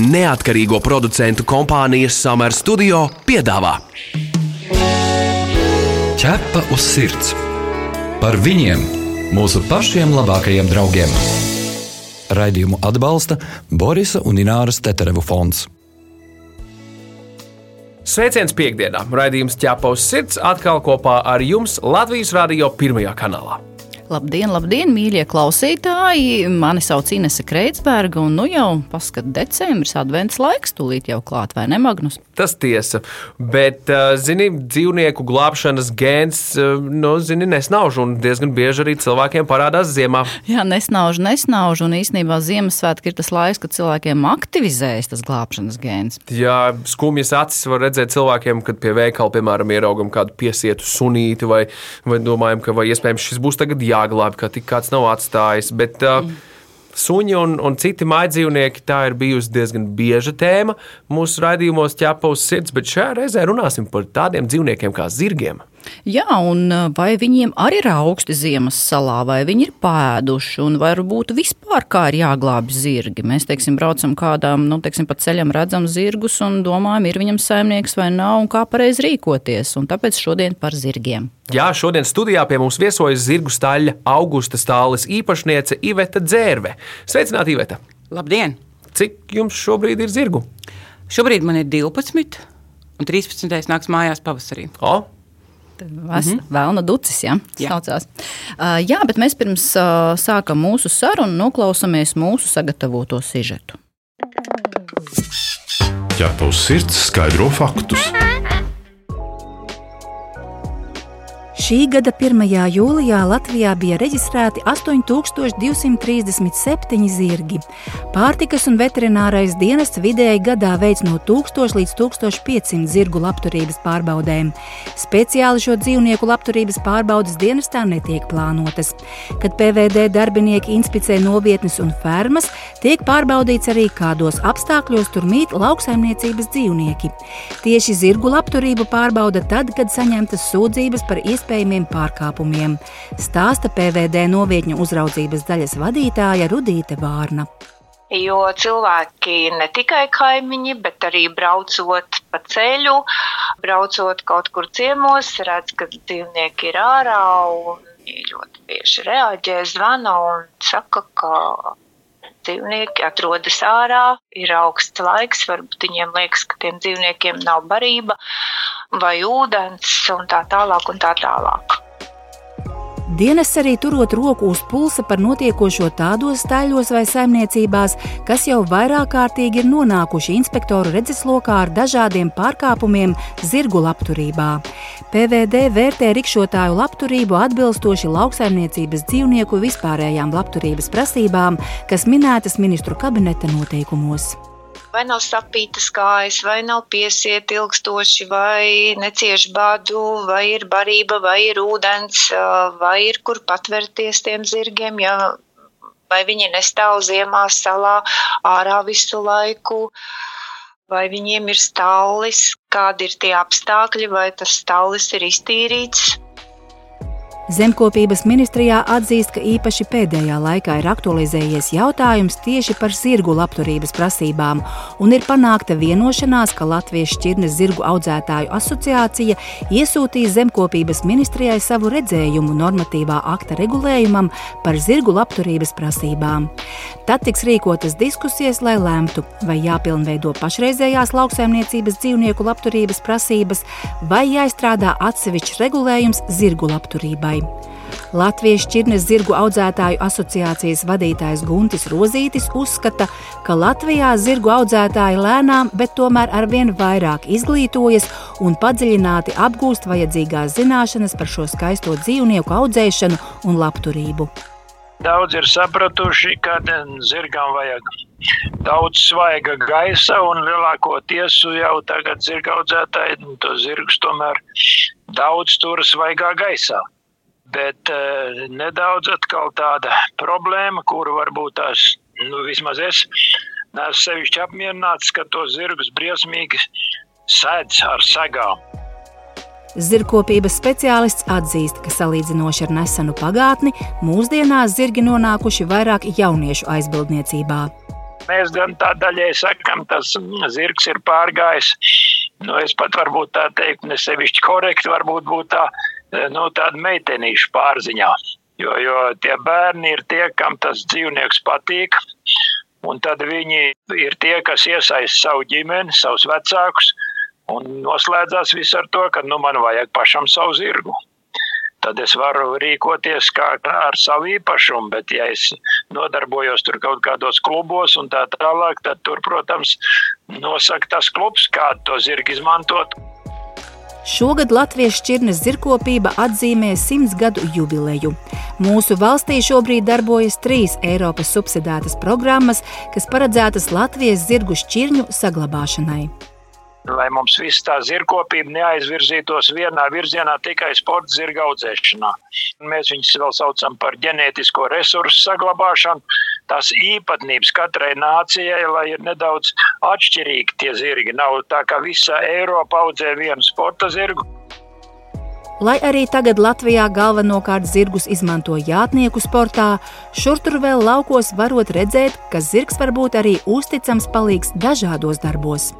neatkarīgo producentu kompānijas Summer Studio piedāvā Ķepa uz sirds par viņiem, mūsu pašiem labākajiem draugiem. Raidījumu atbalsta Borisa un Ināras Teterevu fonds. Sveiciens piekdienā! Raidījums ķepa uz sirds atkal kopā ar jums Latvijas radio pirmajā kanālā. Labdien, labdien, mīļie klausītāji! Mani sauc Inese Kreitsberga, un nu jau paskat decembris, advents laiks, tūlīt jau klāt, vai ne, Magnus? Tas tiesa, bet, zini, dzīvnieku glābšanas gēns, nu, zini, nesnauž, un diezgan bieži arī cilvēkiem parādās ziemā. Jā, nesnauž, nesnauž, un īsnībā Ziemassvētki ir tas laiks, kad cilvēkiem aktivizējas tas glābšanas gēns. Jā, skumjas acis var redzēt cilvēkiem, kad pie veikala, piemēram, ieraugam kādu piesietu sunīti, vai, vai domājam, ka vai iespējams šis būs tagad jā jāglābj, ka tik kāds nav atstājis. Bet, uh, mm. Suņi un, un citi maidzīvnieki tā ir bijusi diezgan bieža tēma mūsu raidījumos, ķepa uz sirds, bet šajā reizē runāsim par tādiem dzīvniekiem kā zirgiem. Jā, un vai viņiem arī ir augsti ziemas salā, vai viņi ir pēduši, un varbūt vispār kā ir jāglābj zirgi. Mēs, teiksim, braucam kādām, nu, teiksim, pa ceļam redzam zirgus un domājam, ir viņam saimnieks vai nav, un kā pareizi rīkoties. Un tāpēc šodien par zirgiem. Jā, šodien studijā pie mums viesojas zirgu staļļa Augusta stāles īpašniece Iveta Dzērve. Sveicināti, Iveta! Labdien! Cik jums šobrīd ir zirgu? Šobrīd man ir 12, un 13. nāks mājās pavasarī. O, Vas, mm -hmm. Vēlna ducis, ja, jā. Saucās. Uh, jā, bet mēs pirms uh, sākam mūsu sarunu, noklausāmies mūsu sagatavoto sižetu. Ķepa uz sirds skaidro faktus. Šī gada 1. jūlijā Latvijā bija reģistrēti 8237 zirgi. Pārtikas un veterinārais dienests vidēji gadā veic no 1000 līdz 1500 zirgu labturības pārbaudēm. Speciāli šo dzīvnieku labturības pārbaudas dienestā netiek plānotas. Kad PVD darbinieki inspicē novietnes un fermas, tiek pārbaudīts arī kādos apstākļos tur mīt lauksaimniecības dzīvnieki. Tieši zirgu labturību pārbauda tad, kad saņemtas sūdzības par iespēju iespējamiem pārkāpumiem, stāsta PVD novietņu uzraudzības daļas vadītāja Rudīte Vārna. Jo cilvēki ne tikai kaimiņi, bet arī braucot pa ceļu, braucot kaut kur ciemos, redz, ka dzīvnieki ir ārā un ļoti bieži reaģē, zvana un saka, ka dzīvnieki atrodas ārā, ir augsts laiks, varbūt viņiem liekas, ka tiem dzīvniekiem nav barība vai ūdens un tā tālāk un tā tālāk. Dienas arī turot roku uz pulsa par notiekošo tādos staļļos vai saimniecībās, kas jau vairāk kārtīgi ir nonākuši inspektoru redzeslokā ar dažādiem pārkāpumiem zirgu labturībā. PVD vērtē rikšotāju labturību atbilstoši lauksaimniecības dzīvnieku vispārējām labturības prasībām, kas minētas ministru kabineta noteikumos vai nav sapītas kājas, vai nav piesiet ilgstoši, vai necieš badu, vai ir barība, vai ir ūdens, vai ir kur patvērties tiem zirgiem, ja, vai viņi nestāv ziemā salā ārā visu laiku. Vai viņiem ir stālis, kādi ir tie apstākļi, vai tas stālis ir iztīrīts, Zemkopības ministrijā atzīst, ka īpaši pēdējā laikā ir aktualizējies jautājums tieši par zirgu labturības prasībām, un ir panākta vienošanās, ka Latvijas šķirnes zirgu audzētāju asociācija iesūtīs Zemkopības ministrijai savu redzējumu normatīvā akta regulējumam par zirgu labturības prasībām. Tad tiks rīkotas diskusijas, lai lemtu, vai jāpilnveido pašreizējās lauksaimniecības dzīvnieku labturības prasības, vai jāizstrādā atsevišķs regulējums zirgu labturībai. Latvijas šķirnes zirgu audzētāju asociācijas vadītājs Guntis Rozītis uzskata, ka Latvijā zirgu audzētāji lēnām, bet tomēr arvien vairāk izglītojas un padziļināti apgūst vajadzīgās zināšanas par šo skaisto dzīvnieku audzēšanu un labturību. Daudz ir sapratuši, ka zirgam vajag daudz svaiga gaisa, un lielākoties jau tagad zirga audzētāji to zirgus tomēr daudz tur svaigā gaisā. Bet uh, nedaudz atkal tāda problēma, kuru varbūt tās, nu, vismaz es neesmu sevišķi apmierināts, ka to zirgus briesmīgi sēdz ar segām. Zirgkopības speciālists atzīst, ka salīdzinoši ar nesenu pagātni, mūsdienās zirgi nonākuši vairāk jauniešu aizbildniecībā. Mēs gan tā daļai sakam, tas zirgs ir pārgājis. Nu, es pat varbūt tā teiktu, nesevišķi korekti, varbūt būtu tā, nu, tāda meitenīša pārziņā. Jo, jo tie bērni ir tie, kam tas dzīvnieks patīk. Un tad viņi ir tie, kas iesaista savu ģimeni, savus vecākus. Un noslēdzās viss ar to, ka nu, man vajag pašam savu zirgu tad es varu rīkoties kā ar savu īpašumu, bet ja es nodarbojos tur kaut kādos klubos un tā tālāk, tad tur, protams, nosaka tas klubs, kādu to zirgu izmantot. Šogad Latvijas šķirnes zirgkopība atzīmē simts gadu jubileju. Mūsu valstī šobrīd darbojas trīs Eiropas subsidētas programmas, kas paredzētas Latvijas zirgu šķirņu saglabāšanai lai mums viss tā zirgkopība neaizvirzītos vienā virzienā tikai sporta zirga audzēšanā. Mēs viņus vēl saucam par ģenētisko resursu saglabāšanu. Tās īpatnības katrai nācijai, lai ir nedaudz atšķirīgi tie zirgi. Nav tā, ka visa Eiropa audzē vienu sporta zirgu. Lai arī tagad Latvijā galvenokārt zirgus izmanto jātnieku sportā, šur tur vēl laukos varot redzēt, ka zirgs var būt arī uzticams palīgs dažādos darbos.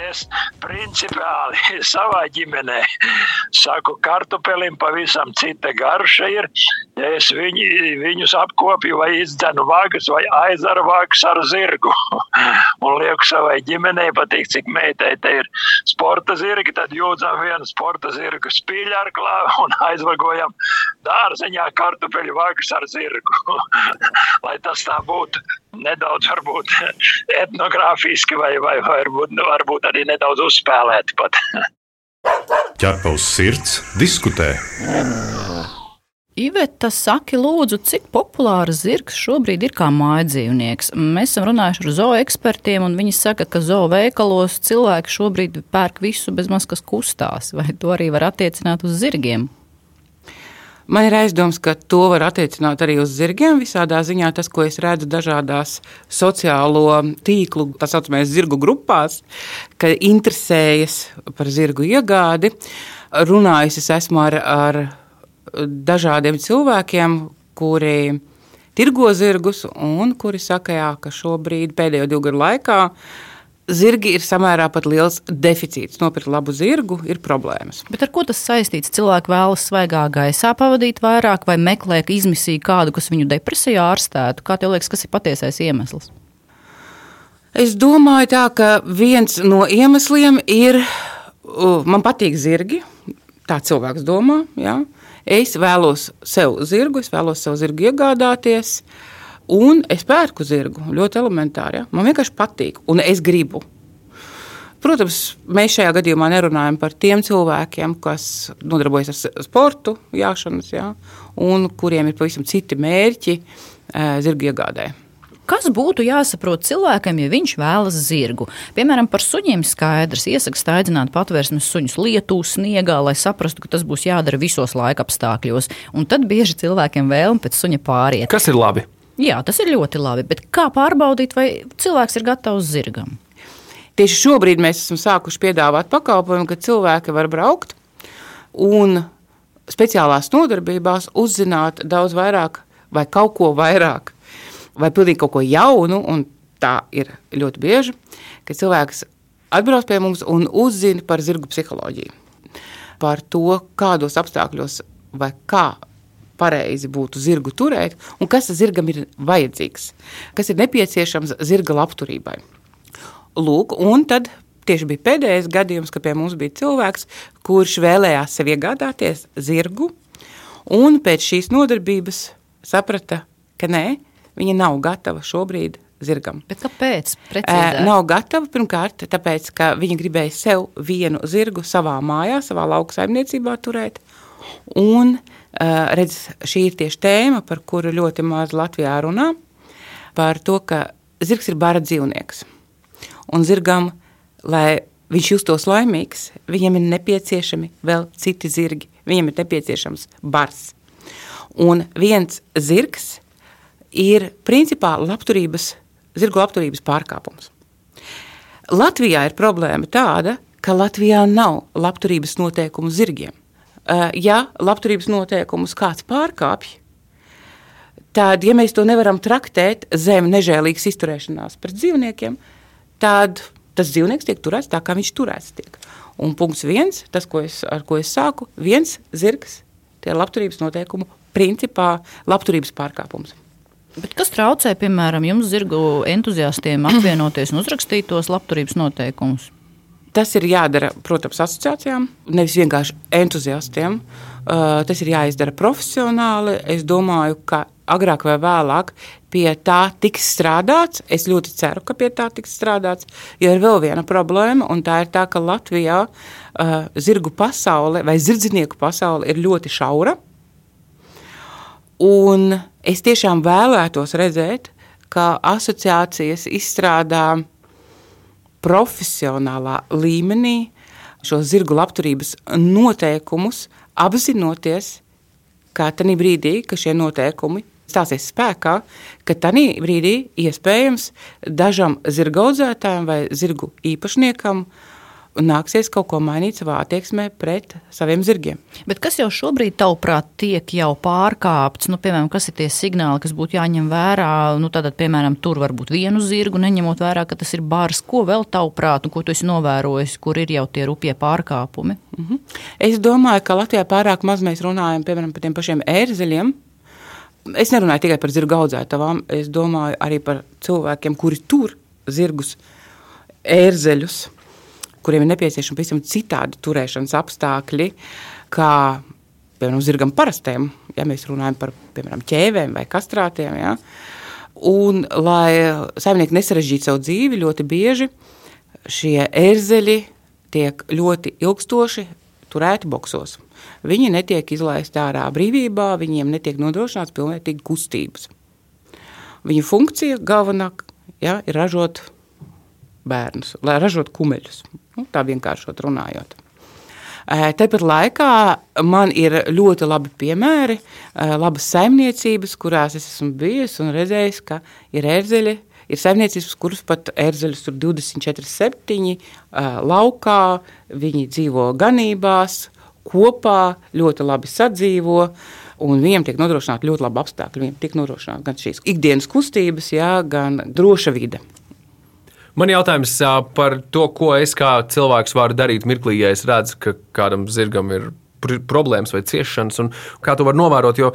Es principāli savā ģimenē saku, kartupelim pavisam cita garša ir. Ja es viņu, viņus apkopju vai izdzenu vagas vai aizaru vagas ar zirgu. Un lieku savai ģimenei patīk, cik meitai te ir sporta zirgi, tad jūdzam vienu sporta zirgu spīļarklā un aizvagojam dārzeņā kartupeļu vagas ar zirgu. Lai tas tā būtu nedaudz varbūt etnogrāfiski vai, vai varbūt, varbūt arī nedaudz uzspēlēti pat. Ķerpaus sirds diskutē. Iveta, saki, lūdzu, cik populārs zirgs šobrīd ir kā mājdzīvnieks? Mēs esam runājuši ar zoo ekspertiem, un viņi saka, ka zoo veikalos cilvēki šobrīd pērk visu bez maz kas kustās. Vai to arī var attiecināt uz zirgiem? Man ir aizdoms, ka to var attiecināt arī uz zirgiem. Visādā ziņā tas, ko es redzu dažādās sociālo tīklu, tā saucamajās zirgu grupās, ka interesējas par zirgu iegādi. Runājis es esmu ar, ar dažādiem cilvēkiem, kuri tirgo zirgus un kuri saka, jā, ka šobrīd pēdējo divu gadu laikā zirgi ir samērā pat liels deficīts. Nopirkt labu zirgu ir problēmas. Bet ar ko tas saistīts? Cilvēki vēlas svaigā gaisā pavadīt vairāk vai meklē izmisīgi kādu, kas viņu depresijā ārstētu. Kā tev liekas, kas ir patiesais iemesls? Es domāju, tā, ka viens no iemesliem ir, man patīk zirgi. Tā cilvēks domā. Jā. Es vēlos sev zirgu, es vēlos sev zirgu iegādāties. Uh, Un es pērku zirgu ļoti elementāri. Ja? Man vienkārši patīk, un es gribu. Protams, mēs šajā gadījumā nerunājam par tiem cilvēkiem, kas nodarbojas ar sportu, jāšanas, jā, un kuriem ir pavisam citi mērķi zirga iegādē. Kas būtu jāsaprot cilvēkam, ja viņš vēlas zirgu? Piemēram, par suņiem skaidrs, iesaka staigāt patvērsmes suņus lietū, sniegā, lai saprastu, ka tas būs jādara visos laika apstākļos. Un tad bieži cilvēkiem vēlme pēc suņa pāriet. Kas ir labi? Jā, tas ir ļoti labi. Bet kā pārbaudīt, vai cilvēks ir gatavs zirgam? Tieši šobrīd mēs esam sākuši piedāvāt pakalpojumu, ka cilvēki var braukt un speciālās nodarbībās uzzināt daudz vairāk, vai kaut ko vairāk, vai pilnīgi kaut ko jaunu. Tā ir ļoti bieži, ka cilvēks atbrauc pie mums un uzzina par zirgu psiholoģiju. Par to, kādos apstākļos vai kā pareizi būtu zirgu turēt, un kas zirgam ir vajadzīgs, kas ir nepieciešams zirga labturībai. Lūk, un tad tieši bija pēdējais gadījums, kad pie mums bija cilvēks, kurš vēlējās sev iegādāties zirgu, un pēc šīs nodarbības saprata, ka nē, viņa nav gatava šobrīd zirgam. Bet kāpēc? Precīzāk? Nav gatava pirmkārt, tāpēc, ka viņa gribēja sev vienu zirgu savā mājā, savā lauka saimniecībā turēt. Un Eh, redz, šī ir tieši tēma, par kuru ļoti maz Latvijā runā. Par to, ka zirgs ir bara dzīvnieks. Un zirgam, lai viņš justos laimīgs, viņam ir nepieciešami vēl citi zirgi. Viņam ir nepieciešams bars. Un viens zirgs ir principā labturības, zirgu labturības pārkāpums. Latvijā ir problēma tāda, ka Latvijā nav labturības noteikumu zirgiem. Eh, ja labturības noteikumus kāds pārkāpj, tad, ja mēs to nevaram traktēt zem nežēlīgas izturēšanās pret dzīvniekiem, tad tas dzīvnieks tiek turēts tā, kā viņš turēts tiek. Un punkts viens, tas, ko es, ar ko es sāku, viens zirgs, tie ir labturības noteikumu principā labturības pārkāpums. Bet kas traucē, piemēram, jums, zirgu entuziastiem, apvienoties un uzrakstīt tos labturības noteikumus? Tas ir jādara, protams, asociācijām, nevis vienkārši entuziastiem. Uh, tas ir jāizdara profesionāli. Es domāju, ka agrāk vai vēlāk pie tā tiks strādāts. Es ļoti ceru, ka pie tā tiks strādāts. Jo ir vēl viena problēma, un tā ir tā, ka Latvijā uh, zirgu pasaule vai zirdzinieku pasaule ir ļoti šaura. Un es tiešām vēlētos redzēt, ka asociācijas izstrādā profesionālā līmenī šo zirgu labturības noteikumus, apzinoties, ka tajā brīdī, kad šie noteikumi stāsies spēkā, ka tajā brīdī iespējams dažam zirga audzētājam vai zirgu īpašniekam uh, nāksies kaut ko mainīt savā attieksmē pret saviem zirgiem. Bet kas jau šobrīd, tavuprāt, tiek jau pārkāpts? Nu, piemēram, kas ir tie signāli, kas būtu jāņem vērā? Nu, tātad, piemēram, tur varbūt vienu zirgu, neņemot vērā, ka tas ir bārs. Ko vēl tavuprāt, un ko tu esi novērojis, kur ir jau tie rupie pārkāpumi? Mm -hmm. Es domāju, ka Latvijā pārāk maz mēs runājam piemēram, par tiem pašiem ērzeļiem. Es nerunāju tikai par zirgu audzētavām, es domāju arī par cilvēkiem, kuri tur zirgus, ērzeļus kuriem ir nepieciešami pavisam citādi turēšanas apstākļi, kā piemēram zirgam parastiem, ja mēs runājam par piemēram ķēvēm vai kastrātiem. Ja. Un, lai saimnieki nesarežģītu savu dzīvi, ļoti bieži šie ērzeļi tiek ļoti ilgstoši turēti boksos. Viņi netiek izlaisti ārā brīvībā, viņiem netiek nodrošināts pilnvērtīgi kustības. Viņa funkcija galvenā ja, ir ražot bērnus, lai ražotu kumeļus. Nu, tā vienkāršot runājot. Tāpat laikā man ir ļoti labi piemēri, labas saimniecības, kurās es esmu bijis un redzējis, ka ir ērzeļi. Ir saimniecības, kuras pat ērzeļus tur 24, 7 laukā, viņi dzīvo ganībās, kopā ļoti labi sadzīvo. Un viņiem tiek nodrošināta ļoti laba apstākļa. Viņiem tiek nodrošināta gan šīs ikdienas kustības, jā, gan droša vide. Man jautājums par to, ko es kā cilvēks varu darīt mirklī, ja es redzu, ka kādam zirgam ir problēmas vai ciešanas, un kā to var novērot. Jo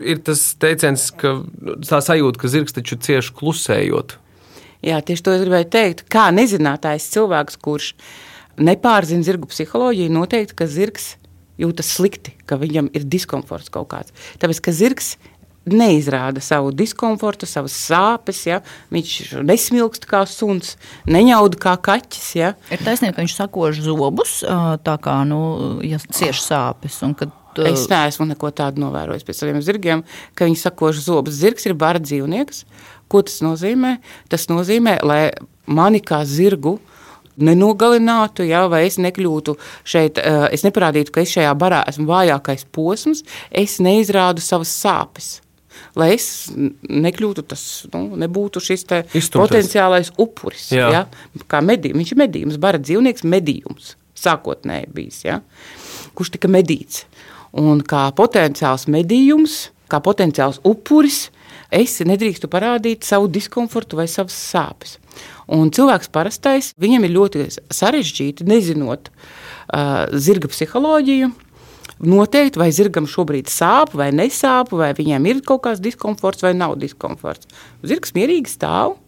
ir tas teiciens, ka tā sajūta, ka zirgs taču cieši klusējot. Jā, tieši to es gribēju teikt. Kā nezinātājs cilvēks, kurš nepārzina zirgu psiholoģiju, noteikti, ka zirgs jūtas slikti, ka viņam ir diskomforts kaut kāds. Tāpēc, ka zirgs neizrāda savu diskomfortu, savas sāpes. Ja? Viņš nesmilkst kā suns, neņauda kā kaķis. Ja? Ir taisnība, ka viņš sakož zobus, tā kā nu, ja cieš sāpes. Kad, Es neesmu neko tādu novērojis pēc saviem zirgiem, ka viņi sakož zobus. Zirgs ir bara dzīvnieks. Ko tas nozīmē? Tas nozīmē, lai mani kā zirgu nenogalinātu, ja, vai es nekļūtu šeit, es neparādītu, ka es šajā barā esmu vājākais posms, es neizrādu savas sāpes lai es nekļūtu tas, nu, nebūtu šis potenciālais upuris. Jā. Ja? Kā medījums, viņš ir medījums, bara dzīvnieks, medījums sākotnēji bijis, ja? kurš tika medīts. Un kā potenciāls medījums, kā potenciāls upuris, es nedrīkstu parādīt savu diskomfortu vai savas sāpes. Un cilvēks parastais, viņam ir ļoti sarežģīti, nezinot uh, zirga psiholoģiju, noteikt, vai zirgam šobrīd sāp vai nesāp, vai viņam ir kaut kāds diskomforts vai nav diskomforts. Zirgs mierīgi stāv.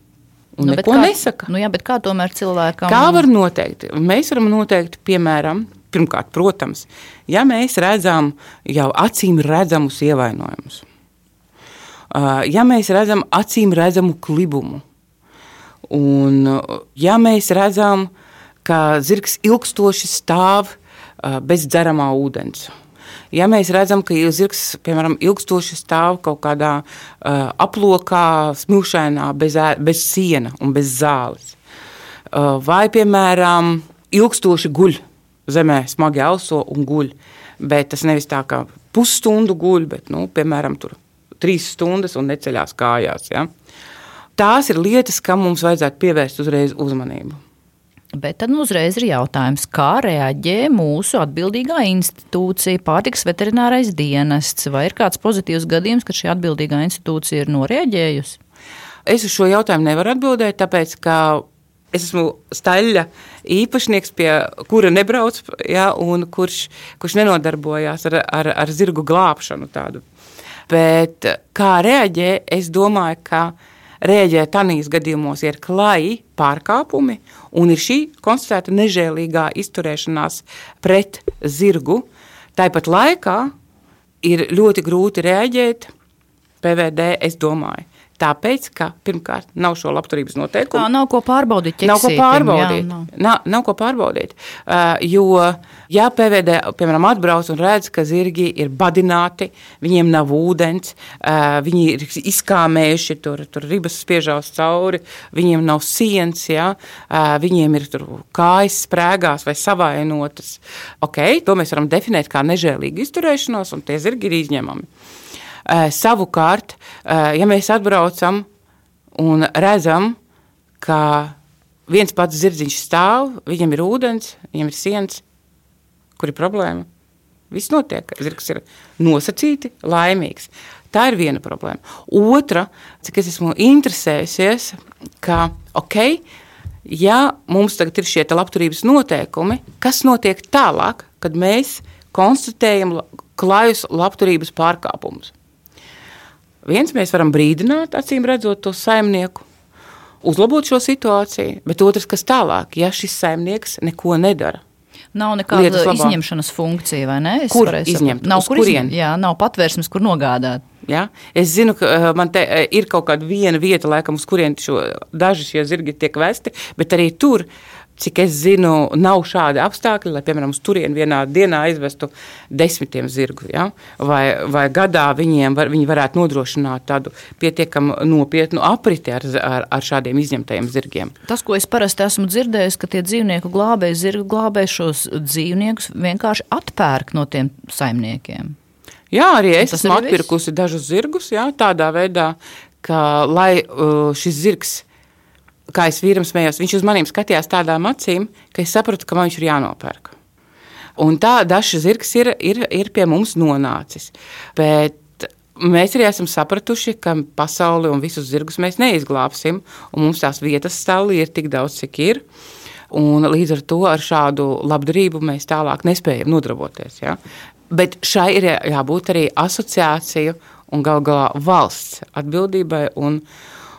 Un nu, neko kā, nesaka. Nu jā, kā tomēr cilvēkam? Kā var noteikt? Mēs varam noteikt, piemēram, pirmkārt, protams, ja mēs redzam jau acīm redzamus ievainojumus, ja mēs redzam acīm redzamu klibumu, un ja mēs redzam, ka zirgs ilgstoši stāv bez dzeramā ūdens, Ja mēs redzam, ka zirgs, piemēram, ilgstoši stāv kaut kādā uh, aplokā, smilšainā, bez, bez siena un bez zāles, uh, vai, piemēram, ilgstoši guļ zemē, smagi elso un guļ, bet tas nevis tā kā pusstundu guļ, bet, nu, piemēram, tur trīs stundas un neceļās kājās. Ja? Tās ir lietas, kam mums vajadzētu pievērst uzreiz uzmanību. Bet tad nu uzreiz ir jautājums, kā reaģē mūsu atbildīgā institūcija, pārtiks veterinārais dienests, vai ir kāds pozitīvs gadījums, ka šī atbildīgā institūcija ir noreaģējusi? Es uz šo jautājumu nevaru atbildēt, tāpēc ka es esmu staļļa īpašnieks, pie kura nebrauc, ja, un kurš, kurš nenodarbojās ar, ar, ar zirgu glābšanu. Tādu. Bet kā reaģē, es domāju, ka reaģē tanīs gadījumos, ir klaji pārkāpumi un ir šī konstatēta nežēlīgā izturēšanās pret zirgu. Tāpat laikā ir ļoti grūti reaģēt PVD, es domāju. Tāpēc, ka pirmkārt nav šo labturības noteikumu. Tā nav ko pārbaudīt. Nav ko ķeksītim, pārbaudīt. jā, nav. nav. Nav ko pārbaudīt. Uh, jo, ja PVD, piemēram, atbrauc un redz, ka zirgi ir badināti, viņiem nav ūdens, uh, viņi ir izkāmējuši, tur, tur ribas spiežās cauri, viņiem nav sienas, ja, uh, viņiem ir kājas sprēgās vai savainotas. Okay, to mēs varam definēt kā nežēlīgu izturēšanos, un tie zirgi ir izņemami. Uh, savukārt, uh, ja mēs atbraucam un redzam, ka viens pats zirdziņš stāv, viņam ir ūdens, viņam ir sienas, kur ir problēma. Viss notiek, zirgs ir nosacīti, laimīgs. Tā ir viena problēma. Otra, cik es esmu interesējusies, ka, ok, ja mums tagad ir šie labturības noteikumi, kas notiek tālāk, kad mēs konstatējam klajus labturības pārkāpumus? Viens mēs varam brīdināt, acīm redzot, to saimnieku, uzlabot šo situāciju, bet otrs, kas tālāk, ja šis saimnieks neko nedara. Nav nekāda izņemšanas funkcija, vai ne? Es Kur izņemt? Nav kur izņemt. Jā, nav patvērsmes, kur nogādāt. Ja? Es zinu, ka eh, man te eh, ir kaut kāda viena vieta, laikam, uz kurien šo, daži šie zirgi tiek vesti, bet arī tur, cik es zinu, nav šādi apstākļi, lai, piemēram, uz turieni vienā dienā aizvestu desmitiem zirgu. Ja? Vai, vai gadā viņiem var, viņi varētu nodrošināt tādu pietiekami nopietnu apriti ar, ar, ar šādiem izņemtajiem zirgiem. Tas, ko es parasti esmu dzirdējis, ka tie dzīvnieku glābēji, zirgu glābēji šos dzīvniekus vienkārši atpērk no tiem saimniekiem. Jā, arī es esmu atpirkusi dažus zirgus, jā, tādā veidā, ka lai uh, šis zirgs, kā es vīram smējos, viņš uz maniem skatījās tādām acīm, ka es sapratu, ka man viņš ir jānopērk. Un tā dažs zirgs ir, ir, ir pie mums nonācis. Bet mēs arī esam sapratuši, ka pasauli un visus zirgus mēs neizglābsim, un mums tās vietas stāvī ir tik daudz, cik ir. Un līdz ar to ar šādu labdarību mēs tālāk nespējam nodarboties. Ja? Bet šai ir jābūt arī asociāciju un gal galā valsts atbildībai un,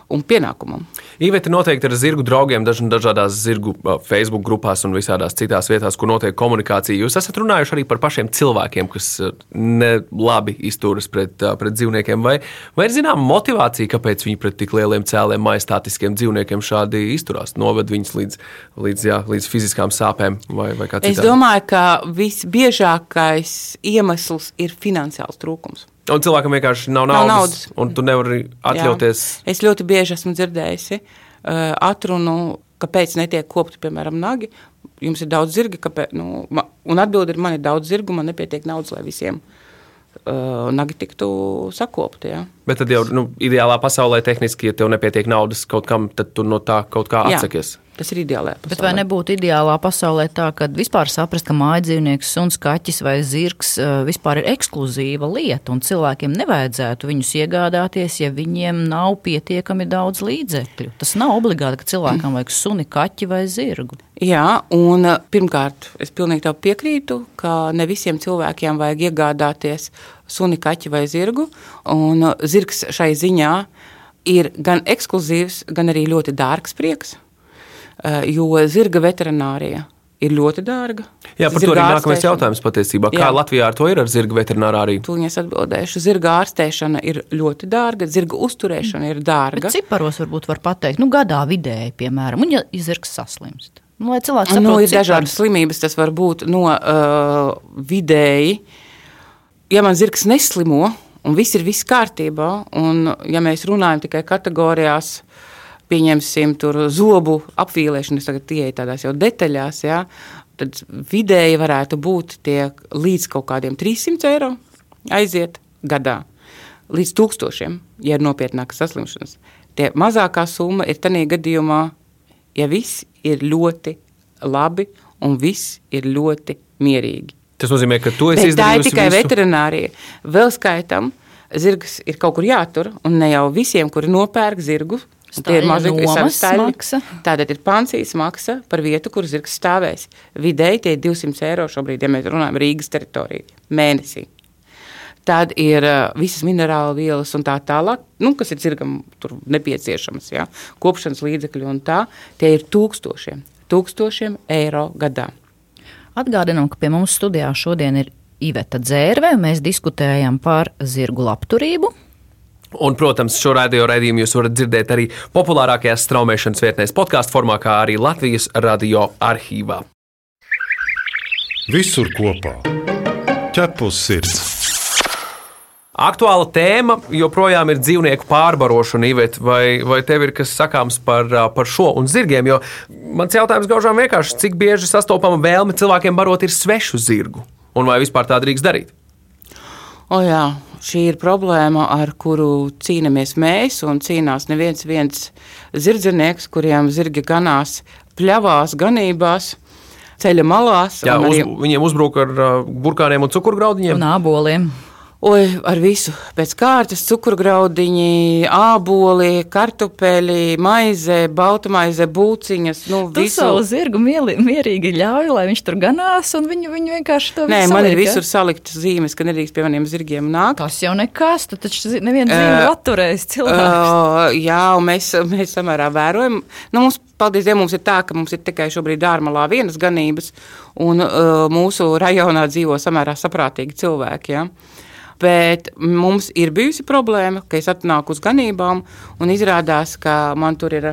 un pienākumam. Īveta noteikti ar zirgu draugiem daž- dažādās zirgu Facebook grupās un visādās citās vietās, kur notiek komunikācija. Jūs esat runājuši arī par pašiem cilvēkiem, kas ne labi izturas pret, pret dzīvniekiem. Vai, vai ir zināma motivācija, kāpēc viņi pret tik lieliem cēliem, majestātiskiem dzīvniekiem šādi izturās? Noved viņus līdz, līdz, jā, līdz fiziskām sāpēm vai, vai kā Es citādi? domāju, ka visbiežākais iemesls ir finansiāls trūkums. Un cilvēkam vienkārši nav Nav naudas, naudas. un tu nevari atļauties. Jā. Es ļoti bieži esmu dzirdējusi uh, atrunu, kāpēc netiek kopti, piemēram, nagi. Jums ir daudz zirga, kāpēc, nu, ma, un atbildi ir, man ir daudz zirgu, man nepietiek naudas, lai visiem uh, nagi tiktu sakopti. Ja? Bet tad jau nu, ideālā pasaulē tehniski, ja tev nepietiek naudas kaut kam, tad tu no tā kaut kā Jā. atsakies. Tas ir ideālajā pasaulē. Bet vai nebūtu ideālā pasaulē tā, ka vispār saprast, ka mājdzīvnieks, suns, kaķis vai zirgs eh, vispār ir ekskluzīva lieta un cilvēkiem nevajadzētu viņus iegādāties, ja viņiem nav pietiekami daudz līdzekļu? Tas nav obligāti, ka cilvēkam vajag suni, kaķi vai zirgu. Jā, un uh, pirmkārt, es pilnīgi tev piekrītu, ka ne visiem cilvēkiem vajag iegādāties suni, kaķi vai zirgu. Un uh, zirgs šai ziņā ir gan ekskluzīvs, gan arī ļoti dārgs prieks, uh, jo zirga veterinārija ir ļoti dārga. Jā, par to Zirga arī nākamais jautājums patiesībā. Kā Jā. Latvijā ar to ir ar zirga veterinārā arī? Tūlīt es atbildēšu. Zirga ārstēšana ir ļoti dārga, zirga uzturēšana ir dārga. Bet ciparos varbūt var pateikt, nu gadā vidēji, piemēram, un ja ja zirgs saslimst. Nu, lai cilvēks saprotu, Nu, ir ciparus. dažādas slimības, tas var būt no uh, vidēji. Ja man zirgs neslimo, un viss ir viss kārtībā, un ja mēs runājam tikai kategorijās, pieņemsim tur zobu apvīlēšanu, es tagad ieeju tādās jau detaļās, ja, tad vidēji varētu būt tie līdz kaut kādiem 300 eiro aiziet gadā. Līdz tūkstošiem, ja ir nopietnākas saslimšanas. Tie mazākā summa ir tādā gadījumā, ja viss ir ļoti labi un viss ir ļoti mierīgi. Tas nozīmē, ka tu esi Bet tā ir tikai visu. veterinārija. Vēl skaitam, zirgs ir kaut kur jātur, un ne jau visiem, kuri nopērk zirgu. Tie ir mazi maksa. Tātad ir pansijas maksa par vietu, kur zirgs stāvēs. Vidēji tie ir 200 eiro šobrīd, ja mēs runājam Rīgas teritorijā mēnesī. Tad ir uh, visas minerālu vielas un tā tālāk, nu, kas ir zirgam tur nepieciešamas, ja? kopšanas līdzekļi un tā. Tie ir tūkstošiem, tūkstošiem eiro gadā. Atgādinām, ka pie mums studijā šodien ir Iveta Dzērve. Mēs diskutējam par zirgu labturību. Un, protams, šo radio raidījumu jūs varat dzirdēt arī populārākajās straumēšanas vietnēs, podkāstu formā, kā arī Latvijas radio arhīvā. Visur kopā - ķepus sirds. Aktuāla tēma joprojām ir dzīvnieku pārbarošana, Ivet, vai, vai tev ir kas sakāms par, par šo un zirgiem? Jo mans jautājums gaužām vienkārši, cik bieži sastopama vēlme cilvēkiem barot ir svešu zirgu, un vai vispār tā drīkst darīt? O jā, šī ir problēma, ar kuru cīnāmies mēs, un cīnās neviens viens zirdzinieks, kuriem zirgi ganās pļavās, ganībās, ceļa malās. Jā, uz, arī- viņiem uzbruk ar ā, burkāniem un cukurgraudiņiem. Un āboliem. Oi, ar visu pēc kārtas, cukurgraudiņi, āboli, kartupeļi, maize, baltamaize, būciņas. Nu, Tu visu. savu zirgu mieli, mierīgi ļauj, lai viņš tur ganās, un viņu, viņu vienkārši to Nē, man ir visur saliktas zīmes, ka nedrīkst pie maniem zirgiem nākt. Tas jau nekas, tu taču zi- neviens zina, Ē, atturējis cilvēks. Uh, jā, un mēs, mēs samērā vērojam. Nu, mums, paldies Dievam, mums ir tā, ka mums ir tikai šobrīd ārmalā vienas ganības, un uh, mūsu rajonā dzīvo samērā saprātīgi cilvēki. Ja? Bet mums ir bijusi problēma, ka es atnāku uz ganībām, un izrādās, ka man tur ir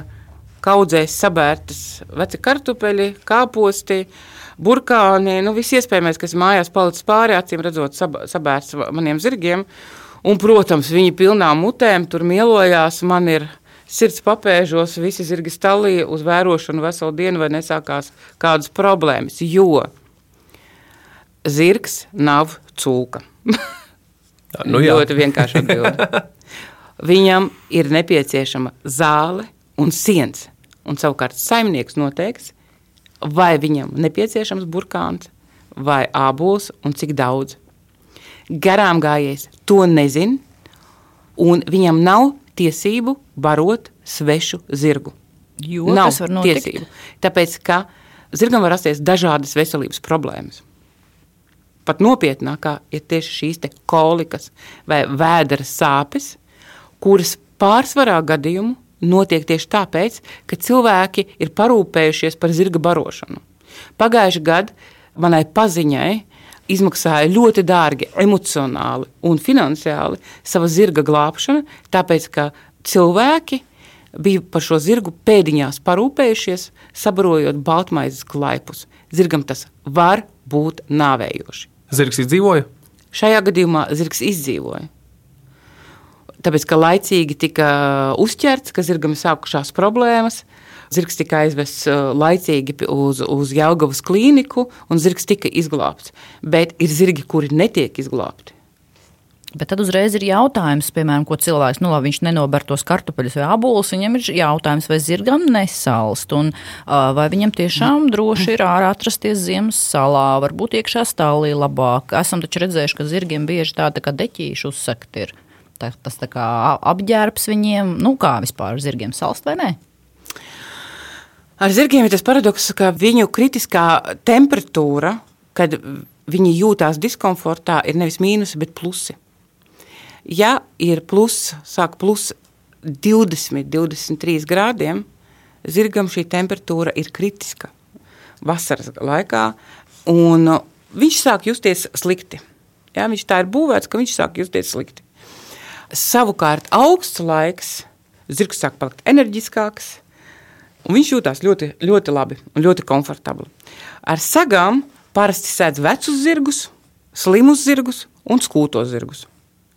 kaudzēs sabērtas veci kartupeļi, kāposti, burkāni, nu, viss iespējamais, kas mājās palicis pāri, acīm redzot, sab sabērts maniem zirgiem. Un, protams, viņi pilnām mutēm tur mielojās. Man ir sirds papēžos, visi zirgi stāvīja uz vērošanu veselu dienu, vai nesākās kādas problēmas. Jo zirgs nav cūka. Nu, jā. ļoti vienkārši atbildēt. Viņam ir nepieciešama zāle un siens. Un savukārt saimnieks noteiks, vai viņam nepieciešams burkāns vai ābols un cik daudz. Garām gājējs to nezina, un viņam nav tiesību barot svešu zirgu. Jo nav tas var notikt. tiesību. Tāpēc, ka zirgam var rasties dažādas veselības problēmas. Pat nopietnākā ir tieši šīs kolikas vai vēdera sāpes, kuras pārsvarā gadījumu notiek tieši tāpēc, ka cilvēki ir parūpējušies par zirga barošanu. Pagājušajā gadā manai paziņai izmaksāja ļoti dārgi emocionāli un finansiāli sava zirga glābšana, tāpēc ka cilvēki bija par šo zirgu pēdiņās parūpējušies, sabarojot baltmaizes klaipus. Zirgam tas var būt nāvējoši. Zirgs izdzīvoja. Šajā gadījumā zirgs izdzīvoja. Tāpēc, ka laicīgi tika uzķerts, ka zirgam ir sākušās problēmas, zirgs tika aizvests uh, laicīgi uz, uz Jelgavas klīniku, un zirgs tika izglābts. Bet ir zirgi, kuri netiek izglābti. Bet tad uzreiz ir jautājums, piemēram, ko cilvēks, nu, labi, viņš nenobar tos kartupeļus vai abolus, viņam ir jautājums, vai zirgam nesalst, un vai viņam tiešām droši ir ārā atrasties ziemas salā, varbūt iekšā stālī labāk. Esam taču redzējuši, ka zirgiem bieži tāda kā deķīši uzsakt ir. Tā, tas tā kā apģērbs viņiem, nu, kā vispār zirgiem salst vai nē? Ar zirgiem ir tas paradoks, ka viņu kritiskā temperatūra, kad viņi jūtās diskomfortā, ir nevis mīnusi, bet plusi. Ja ir plus, sāk plus 20, 23 grādiem, zirgam šī temperatūra ir kritiska vasaras laikā, un viņš sāk justies slikti. Ja, viņš tā ir būvēts, ka viņš sāk justies slikti. Savukārt augsts laiks, zirgs sāk palikt enerģiskāks, un viņš jūtas ļoti, ļoti labi un ļoti komfortabli. Ar sagām parasti sēdz vecus zirgus, slimus zirgus un skūtos zirgus.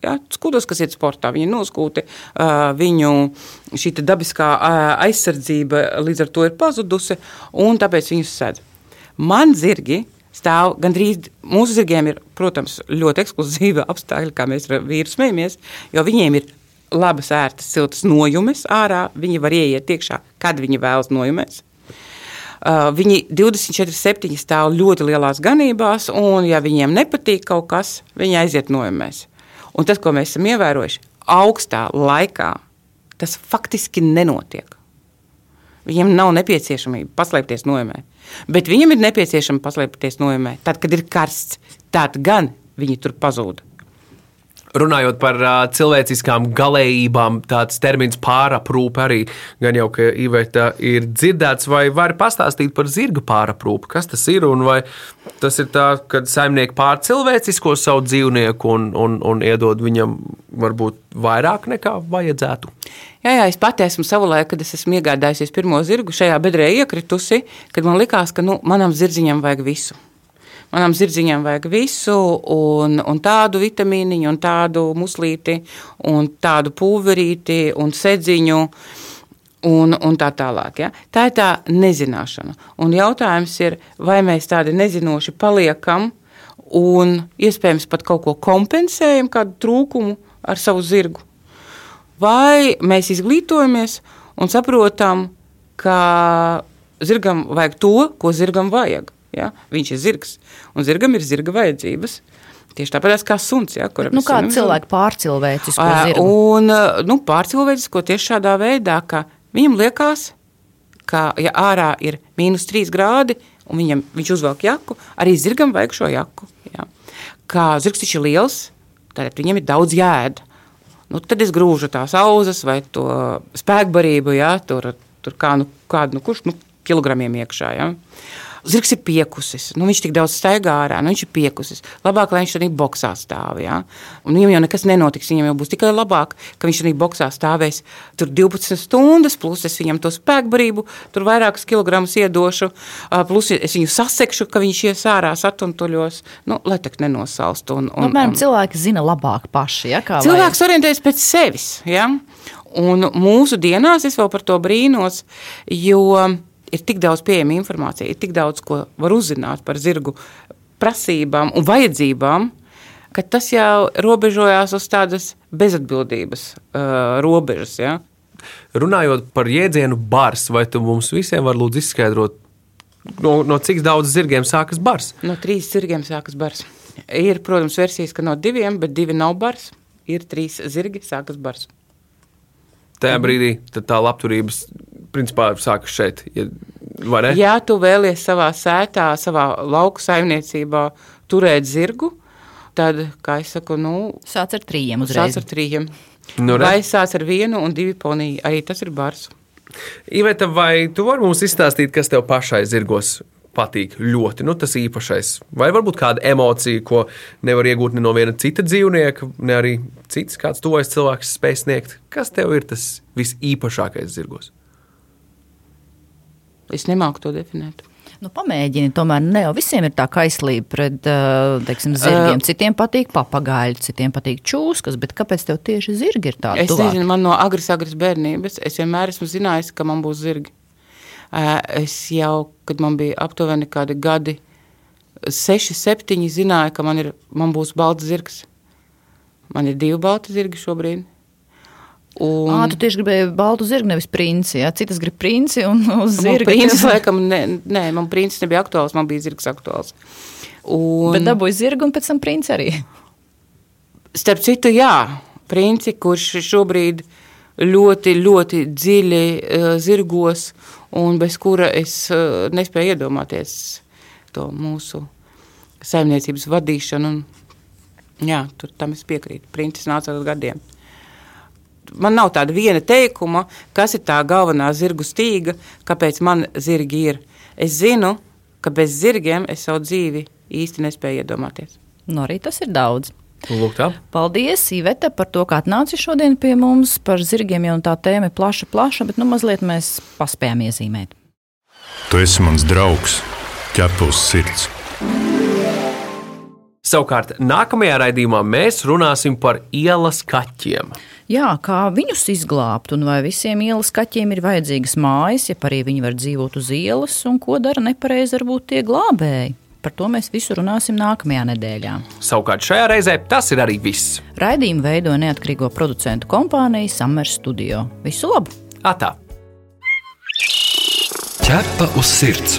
Ja, skūtos, kas ir sportā, viņi ir noskūti, viņu šī dabiskā aizsardzība līdz ar to ir pazudusi, un tāpēc viņus sēdz. Man zirgi stāv gandrīz, mūsu zirgiem ir, protams, ļoti ekskluzīva apstākļi, kā mēs ar vīru smejamies, jo viņiem ir labas, ērtas, siltas nojumes ārā. Viņi var ieiet iekšā, kad viņi vēlas nojumēs. Uh, viņi 24-7 stāv ļoti lielās ganībās, un, ja viņiem nepatīk kaut kas, viņi aiziet noemēs. Un tas, ko mēs esam ievērojuši, augstā laikā, tas faktiski nenotiek. Viņiem nav nepieciešamība paslēpties noemē. Bet viņam ir nepieciešama paslēpties noemē. Tad, kad ir karsts, tad gan viņi tur pazūd. Runājot par uh, cilvēciskām galējībām, tāds termins pāraprūpe arī gan jau, ka Iveta ir dzirdēts, vai var pastāstīt par zirga pāraprūpi, kas tas ir un vai tas ir tā, kad saimnieki pārcilvēcisko savu dzīvnieku un, un, un iedod viņam varbūt vairāk nekā vajadzētu. Jā, jā, es pati esmu savulaik, kad es esmu iegādājusies pirmo zirgu, šajā bedrē iekritusi, kad man likās, ka nu, manam zirdziņam vajag visu. Manam zirdziņam vajag visu, un, un tādu vitamīniņu, un tādu muslīti, un tādu pulverīti, un sedziņu. Un, un tā tālāk. Ja? Tā ir tā nezināšana. Un jautājums ir, vai mēs tādi nezinoši paliekam un iespējams pat kaut ko kompensējam, kādu trūkumu ar savu zirgu. Vai mēs izglītojamies un saprotam, ka zirgam vajag to, ko zirgam vajag. Ja? Viņš ir zirgs, un zirgam ir zirga vajadzības. Tieši tāpat kā suns. Ja, nu, kā cilvēki pārcilvēcisko zirgu? Un, nu, pārcilvēcisko tieši šādā veidā, ka viņam liekas, ka ja ārā ir mīnus 3 grādi, un viņam, viņš uzvelk jaku, arī zirgam vajag šo jaku. Ja. Kā zirgs taču ir liels, tad viņam ir daudz jēda. Nu, tad es grūžu tās auzas vai to spēkbarību, ja, tur, tur kā, nu, kādu, nu, kurš nu, kilogramiem iekšā. Ja. Zirgs ir piekusis. Nu, viņš tik daudz staigā ārā, nu, viņš ir piekusis. Labāk, lai viņš arī boxā stāv. Ja? Un viņam jau nekas nenotiks. Viņam jau būs tikai labāk, ka viņš arī boxā stāvēs tur 12 stundas, plus es viņam to spēkbarību, tur vairākus kilogramus iedošu, plus es viņu sasekšu, ka viņš ies ārā satuntuļos, nu, lai tak nenosalstu. Un, un, nu, mēram, cilvēki zina labāk paši. Ja, cilvēks vajag. orientējas pēc sevis. Ja? Un mūsu dienās es vēl par to brīnos, jo ir tik daudz pieejama informācija, ir tik daudz ko var uzzināt par zirgu prasībām un vajadzībām, ka tas jau robežojās uz tādas bezatbildības uh, robežas. Ja? Runājot par jēdzienu bars, vai tu mums visiem vari lūdzu izskaidrot, no, no cik daudz zirgiem sākas bars? No trīs zirgiem sākas bars. Ir, protams, versijas, ka no diviem, bet divi nav bars. Ir trīs zirgi, sākas bars. Tajā brīdī tā labturības principā sākas šeit. Ja, ja tu vēlies savā sētā, savā lauku saimniecībā turēt zirgu, tad, kā es saku, nu, sāc ar trījiem uzreiz. Sāc ar trījiem. Nu, vai sāc ar vienu un divi poniju, arī tas ir bars. Iveta, vai tu vari mums izstāstīt, kas tev pašai zirgos patīk ļoti, nu, tas īpašais. Vai varbūt kāda emocija, ko nevar iegūt ne no viena cita dzīvnieka, ne arī cits kāds tuvais cilvēks spēj sniegt. Kas tev ir tas visīpašākais zirgos? Es nemāku to definēt. Nu, pamēģini, tomēr ne jau visiem ir tā kaislība pret teiksim, zirgiem. Citiem patīk papagaļi, citiem patīk čūskas, bet kāpēc tev tieši zirgi ir tādi? Es tuvāk? nezinu, man no agras, agras bērnības es vienmēr esmu zinājis, ka man būs zirgi. Es jau, kad man bija aptuveni kādi gadi, seši, septiņi, zināju, ka man, ir, man būs balts zirgs. Man ir divi balti zirgi šobrīd. Un... À, tu tieši gribēji baltu zirgu, nevis princi. Ja? Citas grib princi un uz zirga. Princis, laikam, ne, nē, man princis nebija aktuāls, man bija zirgs aktuāls. Un... Bet dabūji zirgu un pēc tam princi arī. Starp citu, jā, princi, kurš šobrīd ļoti, ļoti dziļi uh, zirgos un bez kura es uh, nespēju iedomāties to mūsu saimniecības vadīšanu. Un, jā, tur tam es piekrītu. Princis nāca ar gadiem man nav tāda viena teikuma, kas ir tā galvenā zirgu stīga, kāpēc man zirgi ir. Es zinu, ka bez zirgiem es savu dzīvi īsti nespēju iedomāties. Nu, arī tas ir daudz. Lūk, tā. Paldies, Iveta, par to, kā atnāci šodien pie mums. Par zirgiem jau tā tēma ir plaša, plaša, bet nu mazliet mēs paspējām iezīmēt. Tu esi mans draugs, ķepus sirds. Savukārt, nākamajā raidījumā mēs runāsim par ielas kaķiem. Jā, kā viņus izglābt, un vai visiem ielas kaķiem ir vajadzīgas mājas, ja arī viņi var dzīvot uz ielas, un ko dara nepareizi varbūt tie glābēji. Par to mēs visu runāsim nākamajā nedēļā. Savukārt šajā reizē tas ir arī viss. Raidījumu veido neatkarīgo producentu kompānija Summer Studio. Visu labu! Atā! Ķepa uz sirds.